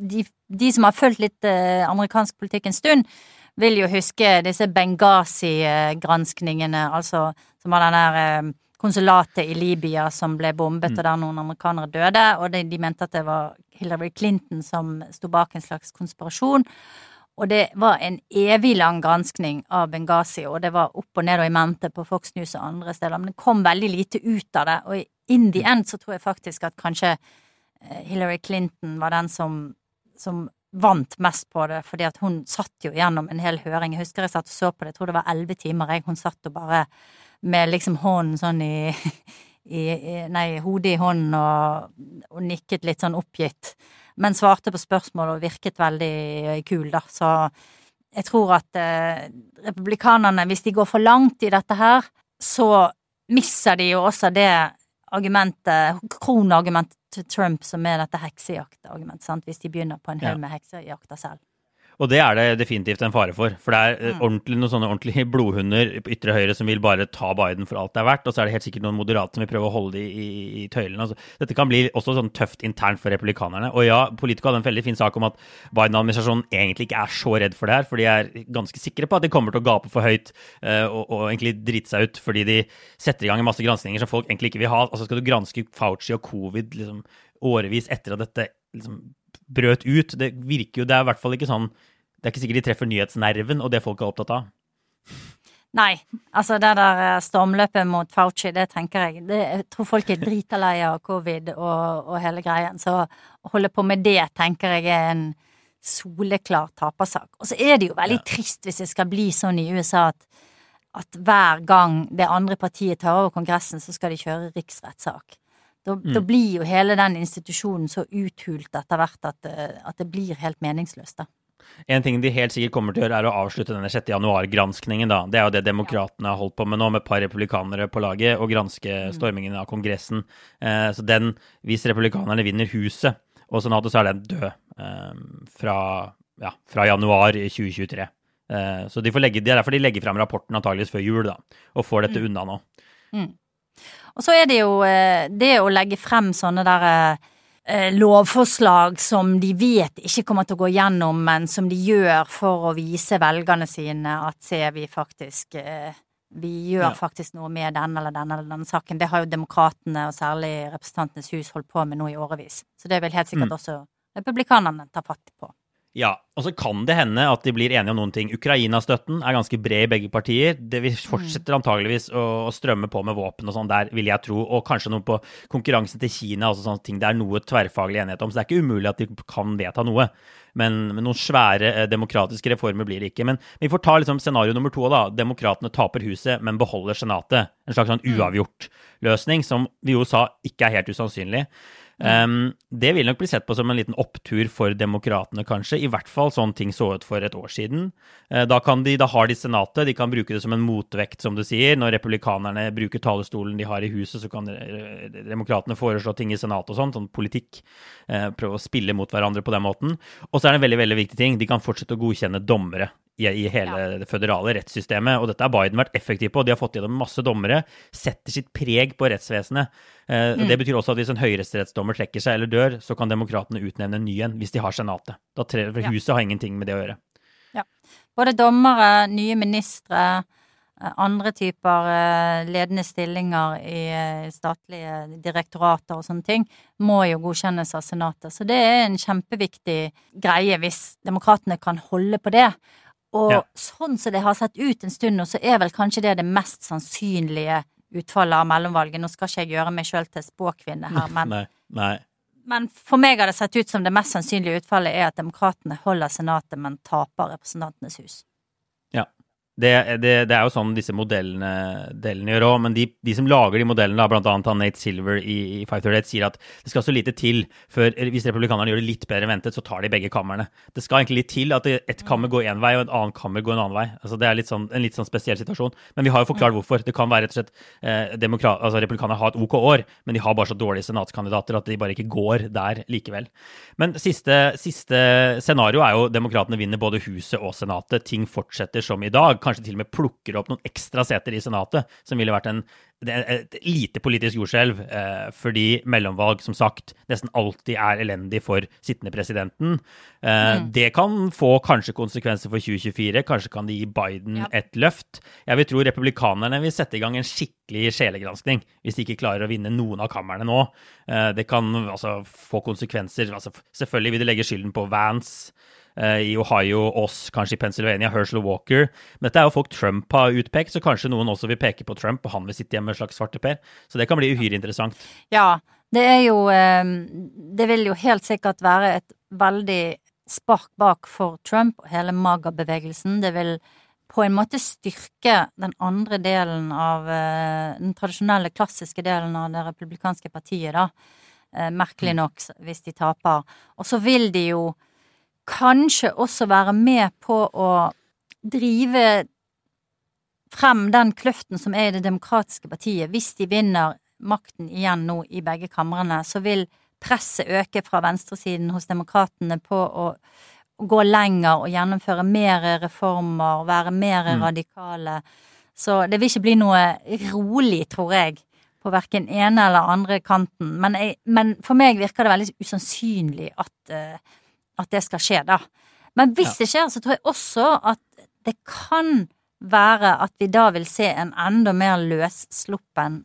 de, de som har fulgt litt eh, amerikansk politikk en stund, vil jo huske disse Benghazi-granskningene, altså som var den der konsulatet i Libya som ble bombet, mm. og der noen amerikanere døde. Og de, de, mente at det var Hillary Clinton som sto bak en slags konspirasjon. Og det var en evig lang granskning av Benghazi, og det var opp og ned og i mente på Fox News og andre steder. Men det kom veldig lite ut av det, og in the end så tror jeg faktisk at kanskje eh, Hillary Clinton var den som, som vant mest på det, fordi at hun satt jo gjennom en hel høring. Jeg husker jeg satt og så på det, jeg tror det var elleve timer, jeg. Hun satt og bare med liksom hånden sånn i, i, Nei, hodet i hånden og, og, nikket litt sånn oppgitt. Men svarte på spørsmål og virket veldig kul, da. Så jeg tror at eh, republikanerne, hvis de går for langt i dette her, så mister de jo også det argumentet, kronargumentet til Trump, som er dette heksejaktargumentet, sant, hvis de begynner på en haug med heksejakter selv. Og det er det definitivt en fare for. For det er eh, mm. ordentlig, noen sånne ordentlige blodhunder på ytre høyre som vil bare ta Biden for alt det er verdt. Og så er det helt sikkert noen moderate som vil prøve å holde de i, i, tøylene. Altså, dette kan bli også sånn tøft internt for republikanerne. Og ja, Politico hadde en veldig fin sak om at Biden-administrasjonen egentlig ikke er så redd for det her, for de er ganske sikre på at de kommer til å gape for høyt uh, og, og, egentlig drite seg ut fordi de setter i gang en masse granskninger som folk egentlig ikke vil ha. Altså skal du granske Fauci og covid liksom, årevis etter at dette liksom, brøt ut. Det virker jo, det er i hvert fall ikke sånn Det er ikke sikkert de treffer nyhetsnerven og det folk er opptatt av. Nei, altså det der eh, stormløpet mot Fauci, det tenker jeg det, Jeg tror folk er drita lei av covid og, og, hele greien, så å holde på med det tenker jeg er en soleklar tapersak. Og så er det jo veldig ja. trist hvis det skal bli sånn i USA at, at hver gang det andre partiet tar over Kongressen, så skal de kjøre riksrettssak. Da, mm. da, blir jo hele den institusjonen så uthult etter hvert at, eh, at det blir helt meningsløst, da. En ting de helt sikkert kommer til å gjøre, er å avslutte denne 6. januar-granskningen. da. Det er jo det demokratene har holdt på med nå, med et par republikanere på laget, og granske mm. stormingen av Kongressen. Eh, så den, hvis republikanerne vinner Huset og Senatet, så er den død eh, fra, ja, fra, januar 2023. Eh, så de får legge, det er derfor de legger frem rapporten antageligvis før jul, da, og får dette mm. unna nå. Mm. Og så er det jo eh, det å legge frem sånne der eh, lovforslag som de vet ikke kommer til å gå gjennom, men som de gjør for å vise velgerne sine at se, vi faktisk eh, vi gjør ja. faktisk noe med denne eller denne eller denne saken. Det har jo demokratene, og særlig Representantenes hus, holdt på med nå i årevis. Så det vil helt sikkert mm. også republikanerne ta fatt på. Ja, og så kan det hende at de blir enige om noen ting. Ukraina-støtten er ganske bred i begge partier. Det vi fortsetter antageligvis å, strømme på med våpen og sånn der, vil jeg tro. Og kanskje noe på konkurransen til Kina, altså sånne ting det er noe tverrfaglig enighet om. Så det er ikke umulig at de kan vedta noe. Men, men noen svære eh, demokratiske reformer blir det ikke. Men vi får ta liksom scenario nummer to. da. Demokratene taper huset, men beholder Senatet. En slags sånn mm. uavgjort løsning, som vi jo sa ikke er helt usannsynlig. Um, det vil nok bli sett på som en liten opptur for demokratene, kanskje. I hvert fall sånn ting så ut for et år siden. Uh, da, de, da, har de Senatet, de kan bruke det som en motvekt, som du sier. Når republikanerne bruker talerstolen de har i huset, så kan demokratene foreslå ting i Senatet og sånt, sånn politikk. Uh, prøve å spille mot hverandre på den måten. Og så er det en veldig, veldig viktig ting. De kan fortsette å godkjenne dommere i, i hele ja. det føderale rettssystemet. Og dette har Biden vært effektiv på. De har fått gjennom masse dommere. Setter sitt preg på rettsvesenet. Eh, mm. Det betyr også at hvis en høyesterettsdommer trekker seg eller dør, så kan demokratene utnevne en ny en hvis de har Senatet. Da tre, for Huset har ingenting med det å gjøre. Ja. Både dommere, nye ministre, Eh, Andre typer eh, ledende stillinger i eh, statlige direktorater og sånne ting må jo godkjennes av Senatet. Så det er en kjempeviktig greie hvis demokratene kan holde på det. Og Ja. sånn som det har sett ut en stund nå, så er vel kanskje det det mest sannsynlige utfallet av mellomvalget. Nå skal ikke jeg gjøre meg sjøl til spåkvinne her, men Nei. Nei. men for meg har det sett ut som det mest sannsynlige utfallet er at demokratene holder Senatet, men taper Representantenes hus. Det, det, det er jo sånn disse modellene, gjør òg, men de, de som lager de modellene, bl.a. Nate Silver i, i 538, sier at det skal så lite til før hvis republikanerne gjør det litt bedre enn ventet, så tar de begge kamrene. Det skal egentlig litt til at ett et kammer går én vei, og et annet kammer går en annen vei. Altså, det er litt sånn, en litt sånn spesiell situasjon. Men vi har jo forklart hvorfor. Det kan være rett og slett eh, demokra- altså, Republikanerne har et OK år, men de har bare så dårlige senatskandidater at de bare ikke går der likevel. Men siste, siste scenario er jo demokratene vinner både Huset og Senatet. Ting fortsetter som i dag. Kanskje til og med plukker opp noen ekstra seter i Senatet, som ville vært en, et lite politisk jordskjelv. Eh, fordi mellomvalg, som sagt, nesten alltid er elendig for sittende presidenten. Eh, Det kan få kanskje konsekvenser for 2024. Kanskje kan det gi Biden Ja. et løft. Jeg vil tro republikanerne vil sette i gang en skikkelig sjelegransking hvis de ikke klarer å vinne noen av kamrene nå. Eh, Det kan altså få konsekvenser. Altså, selvfølgelig vil de legge skylden på Vance i Ohio, oss kanskje i Pennsylvania, Herschel Walker. Men dette er jo folk Trump har utpekt, så kanskje noen også vil peke på Trump, og han vil sitte hjemme med en slags svarteper. Så det kan bli uhyre interessant. Ja, det er jo eh, Det vil jo helt sikkert være et veldig spark bak for Trump og hele MAGA-bevegelsen. Det vil på en måte styrke den andre delen av eh, Den tradisjonelle, klassiske delen av det republikanske partiet, da. Eh, merkelig nok, hvis de taper. Og så vil de jo kanskje også være med på å drive frem den kløften som er i det demokratiske partiet. Hvis de vinner makten igjen nå i begge kamrene, så vil presset øke fra venstresiden hos demokratene på å, gå lenger og gjennomføre mer reformer, være mer radikale. Så det vil ikke bli noe rolig, tror jeg, på verken ene eller andre kanten. Men, jeg, men for meg virker det veldig usannsynlig at, eh, at det skal skje, da. Men hvis det skjer, så tror jeg også at det kan være at vi da vil se en enda mer løssluppen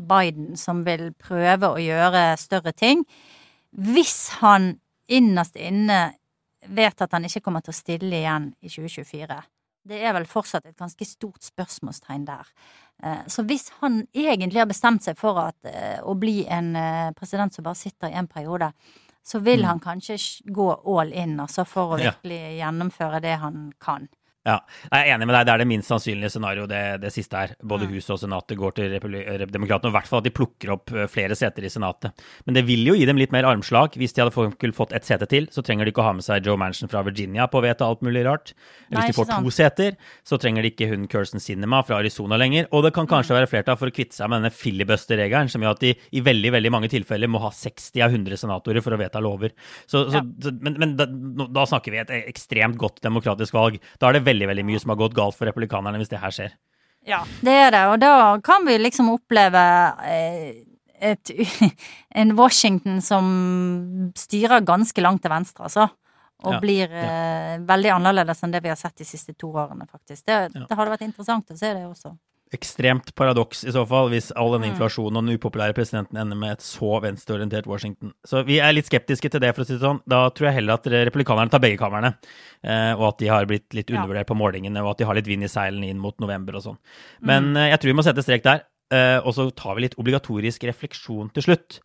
Biden som vil prøve å gjøre større ting. Hvis han innerst inne vet at han ikke kommer til å stille igjen i 2024. Det er vel fortsatt et ganske stort spørsmålstegn der. Eh, Så hvis han egentlig har bestemt seg for at, eh, å bli en eh, president som bare sitter i en periode, så vil han kanskje gå all in, altså for å virkelig gjennomføre det han kan. Ja, jeg er enig med deg. Det er det minst sannsynlige scenario, det, det siste her. Både Mm. Huset og Senatet går til eh, Demokratene, og i hvert fall at de plukker opp eh, flere seter i Senatet. Men det vil jo gi dem litt mer armslag. Hvis de hadde fått ett sete til, så trenger de ikke å ha med seg Joe Manchin fra Virginia på å vedta alt mulig rart. Nei, Hvis de får to seter, så trenger de ikke hun Kirsten Cinema fra Arizona lenger. Og det kan kanskje være flertall for å kvitte seg med denne filibuster-regelen, som gjør at de i veldig veldig mange tilfeller må ha 60 av 100 senatorer for å vedta lover. Så, så, så, men men da, da snakker vi et ekstremt godt demokratisk valg. Da er det veldig veldig mye som har gått galt for republikanerne hvis det her skjer. Ja, det er det, og da kan vi liksom oppleve eh, et, en Washington som styrer ganske langt til venstre, altså. Og Ja, blir ja. veldig annerledes enn det vi har sett de siste to årene, faktisk. Det, Ja. det hadde vært interessant å se det også. Ekstremt paradoks i så fall, hvis all den denne inflasjonen og den upopulære presidenten ender med et så venstreorientert Washington. Så vi er litt skeptiske til det, for å si det sånn. Da tror jeg heller at republikanerne tar begge kamrene, eh, og at de har blitt litt undervurdert på målingene, og at de har litt vind i seilene inn mot november og sånn. Mm. Men eh, jeg tror vi må sette strek der, eh, og så tar vi litt obligatorisk refleksjon til slutt.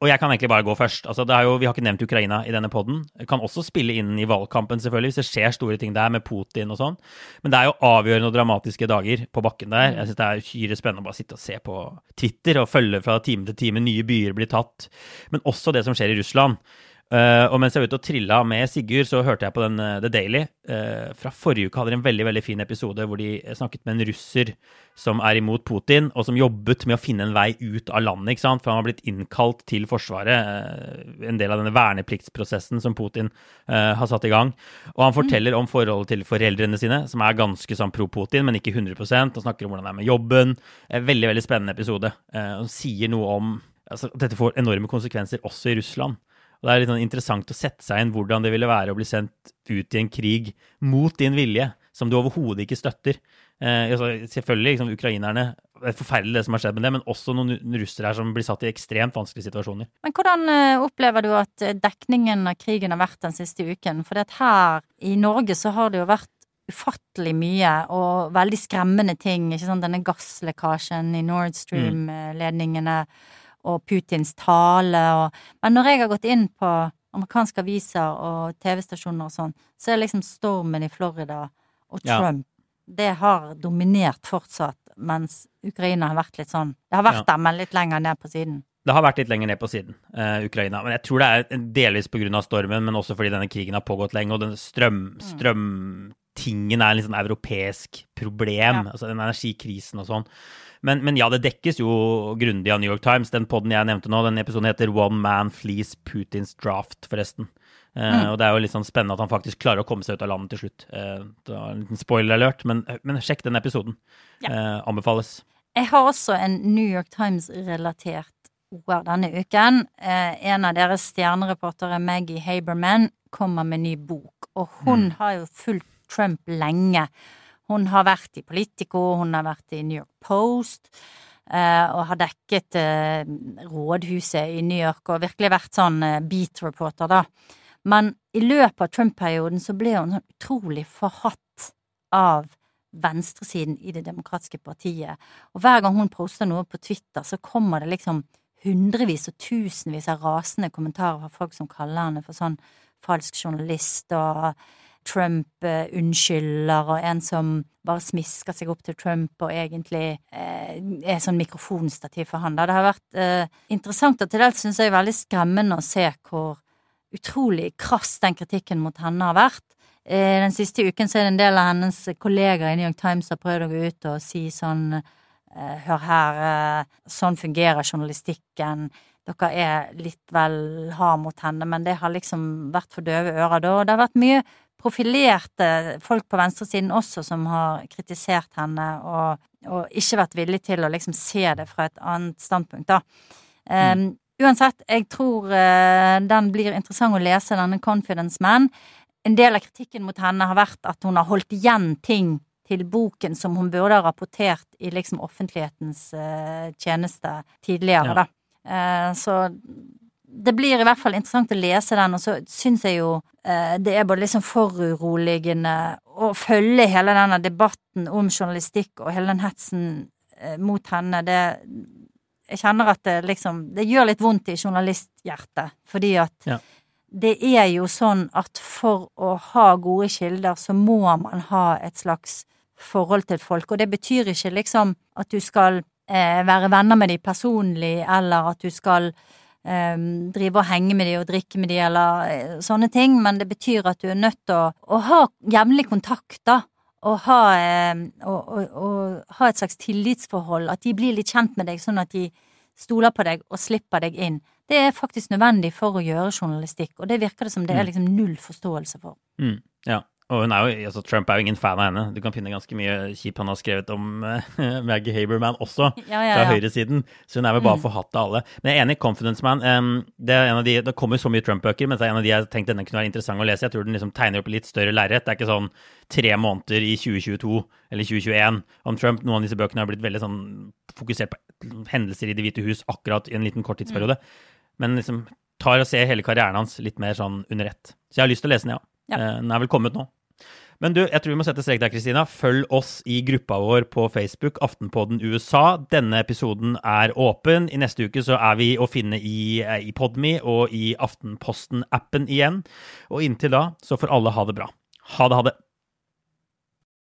Og jeg kan egentlig bare gå først. Altså, det er jo, vi har ikke nevnt Ukraina i denne poden. Kan også spille inn i valgkampen, selvfølgelig, hvis det skjer store ting der med Putin og sånn. Men det er jo avgjørende og dramatiske dager på bakken der. Jeg syns det er uhyre spennende å bare sitte og se på Twitter og følge fra time til time. Nye byer blir tatt. Men også det som skjer i Russland. Eh, og mens jeg var ute og trilla med Sigurd, så hørte jeg på den uh, The Daily. Uh, fra forrige uke hadde de en veldig veldig fin episode hvor de snakket med en russer som er imot Putin, og som jobbet med å finne en vei ut av landet. ikke sant? For han har blitt innkalt til Forsvaret, en del av denne vernepliktsprosessen som Putin har satt i gang. Og han forteller om forholdet til foreldrene sine, som er ganske sånn pro Putin, men ikke 100% Han snakker om hvordan det er med jobben. Veldig, veldig spennende episode. Uh, og sier noe om altså, dette får enorme konsekvenser også i Russland. Og Det er litt sånn interessant å sette seg inn hvordan det ville være å bli sendt ut i en krig mot din vilje som du overhodet ikke støtter. Eh, altså, selvfølgelig, liksom, ukrainerne Det er forferdelig det som har skjedd med det, men også noen russere her som blir satt i ekstremt vanskelige situasjoner. Men hvordan eh, opplever du at eh, dekningen av krigen har vært den siste uken? For her i Norge så har det jo vært ufattelig mye og veldig skremmende ting. ikke sant? Denne gasslekkasjen i Nord Stream-ledningene og Putins tale og Men når jeg har gått inn på amerikanske aviser og TV-stasjoner og sånn, så er liksom stormen i Florida og Trump ja. Det har dominert fortsatt, mens Ukraina har vært litt sånn Det har vært ja. der, men litt lenger ned på siden. Det har vært litt lenger ned på siden, uh, Ukraina. Men jeg tror det er delvis pga. stormen, men også fordi denne krigen har pågått lenge, og den strøm, mm. Strømtingen er en litt sånn europeisk problem. Ja. Altså den energikrisen og sånn. Men, men, ja, det dekkes jo grundig av New York Times. Den poden jeg nevnte nå, den episoden heter One Man Flees Putins Draft, forresten. Uh, mm. Og det er jo litt sånn spennende at han faktisk klarer å komme seg ut av landet til slutt. Uh, det var en liten spoiler-alert, men, men, sjekk den episoden. Ja. Uh, anbefales. Jeg har også en New York Times-relatert ord denne uken. en av deres stjernereportere, Maggie Haberman, kommer med ny bok. Og hun mm. har jo fulgt Trump lenge. Hun har vært i Politico, hun har vært i New York Post. Uh, og har dekket uh, rådhuset i New York og virkelig vært sånn uh, beat-reporter, da. Men i løpet av Trump-perioden så ble hun sånn utrolig forhatt av venstresiden i Det demokratiske partiet. Og hver gang hun poster noe på Twitter, så kommer det liksom hundrevis og tusenvis av rasende kommentarer fra folk som kaller henne for sånn falsk journalist og Trump eh, og en som bare smisker seg opp til Trump og egentlig eh, er sånn mikrofonstativ for han. Da. Det har vært eh, interessant og til dels syns jeg veldig skremmende å se hvor utrolig krass den kritikken mot henne har vært. Eh, den siste uken så er det en del av hennes kollegaer i New York Times har prøvd å gå ut og si sånn eh, Hør her, eh, sånn fungerer journalistikken dere er litt vel hard mot henne, men det har liksom vært for døve ører da. Og det har vært mye profilerte folk på venstresiden også som har kritisert henne og, og ikke vært villig til å liksom se det fra et annet standpunkt, da. Um. Uansett, jeg tror uh, den blir interessant å lese, denne Confidence Man. En del av kritikken mot henne har vært at hun har holdt igjen ting til boken som hun burde ha rapportert i liksom offentlighetens uh, tjeneste tidligere, ja. da. Uh, så det blir i hvert fall interessant å lese den, og så syns jeg jo eh, det er både liksom foruroligende å følge hele denne debatten om journalistikk og hele den hetsen eh, mot henne. Det Jeg kjenner at det liksom Det gjør litt vondt i journalisthjertet, fordi at ja. det er jo sånn at for å ha gode kilder, så må man ha et slags forhold til folk, og det betyr ikke liksom at du skal eh, være venner med dem personlig, eller at du skal um, drive og henge med de og drikke med de eller uh, sånne ting, men det betyr at du er nødt til å, å ha jevnlig kontakt, da. Og ha, um, og, og, og ha, et slags tillitsforhold, at de blir litt kjent med deg, sånn at de stoler på deg og slipper deg inn. Det er faktisk nødvendig for å gjøre journalistikk, og det virker det som det er mm. liksom null forståelse for. Mm, ja. Og er jo, altså Trump er jo ingen fan av henne. Du kan finne ganske mye kjip han har skrevet om uh, Maggie Haberman også, ja, ja, ja. fra høyresiden. Så hun er vel bare mm. forhatt av alle. Men jeg er enig, Confidence Man um, det, en av de, det kommer så mye Trump-bøker, men det er en av de jeg tenkte denne kunne være interessant å lese. Jeg tror den liksom tegner opp litt større lerret. Det er ikke sånn tre måneder i 2022 eller 2021 om Trump. Noen av disse bøkene har blitt veldig sånn fokusert på hendelser i Det hvite hus akkurat i en liten kort tidsperiode. Mm. Men liksom tar og ser hele karrieren hans litt mer sånn under ett. Så jeg har lyst til å lese den, ja. Uh, den er vel kommet nå. Men du, jeg tror vi må sette strek der, Kristina. Følg oss i gruppa vår på Facebook, Aftenpodden USA. Denne episoden er åpen. I neste uke så er vi å finne i, eh, i Podme og i Aftenposten-appen igjen. Og inntil da så får alle ha det bra. Ha det, ha det.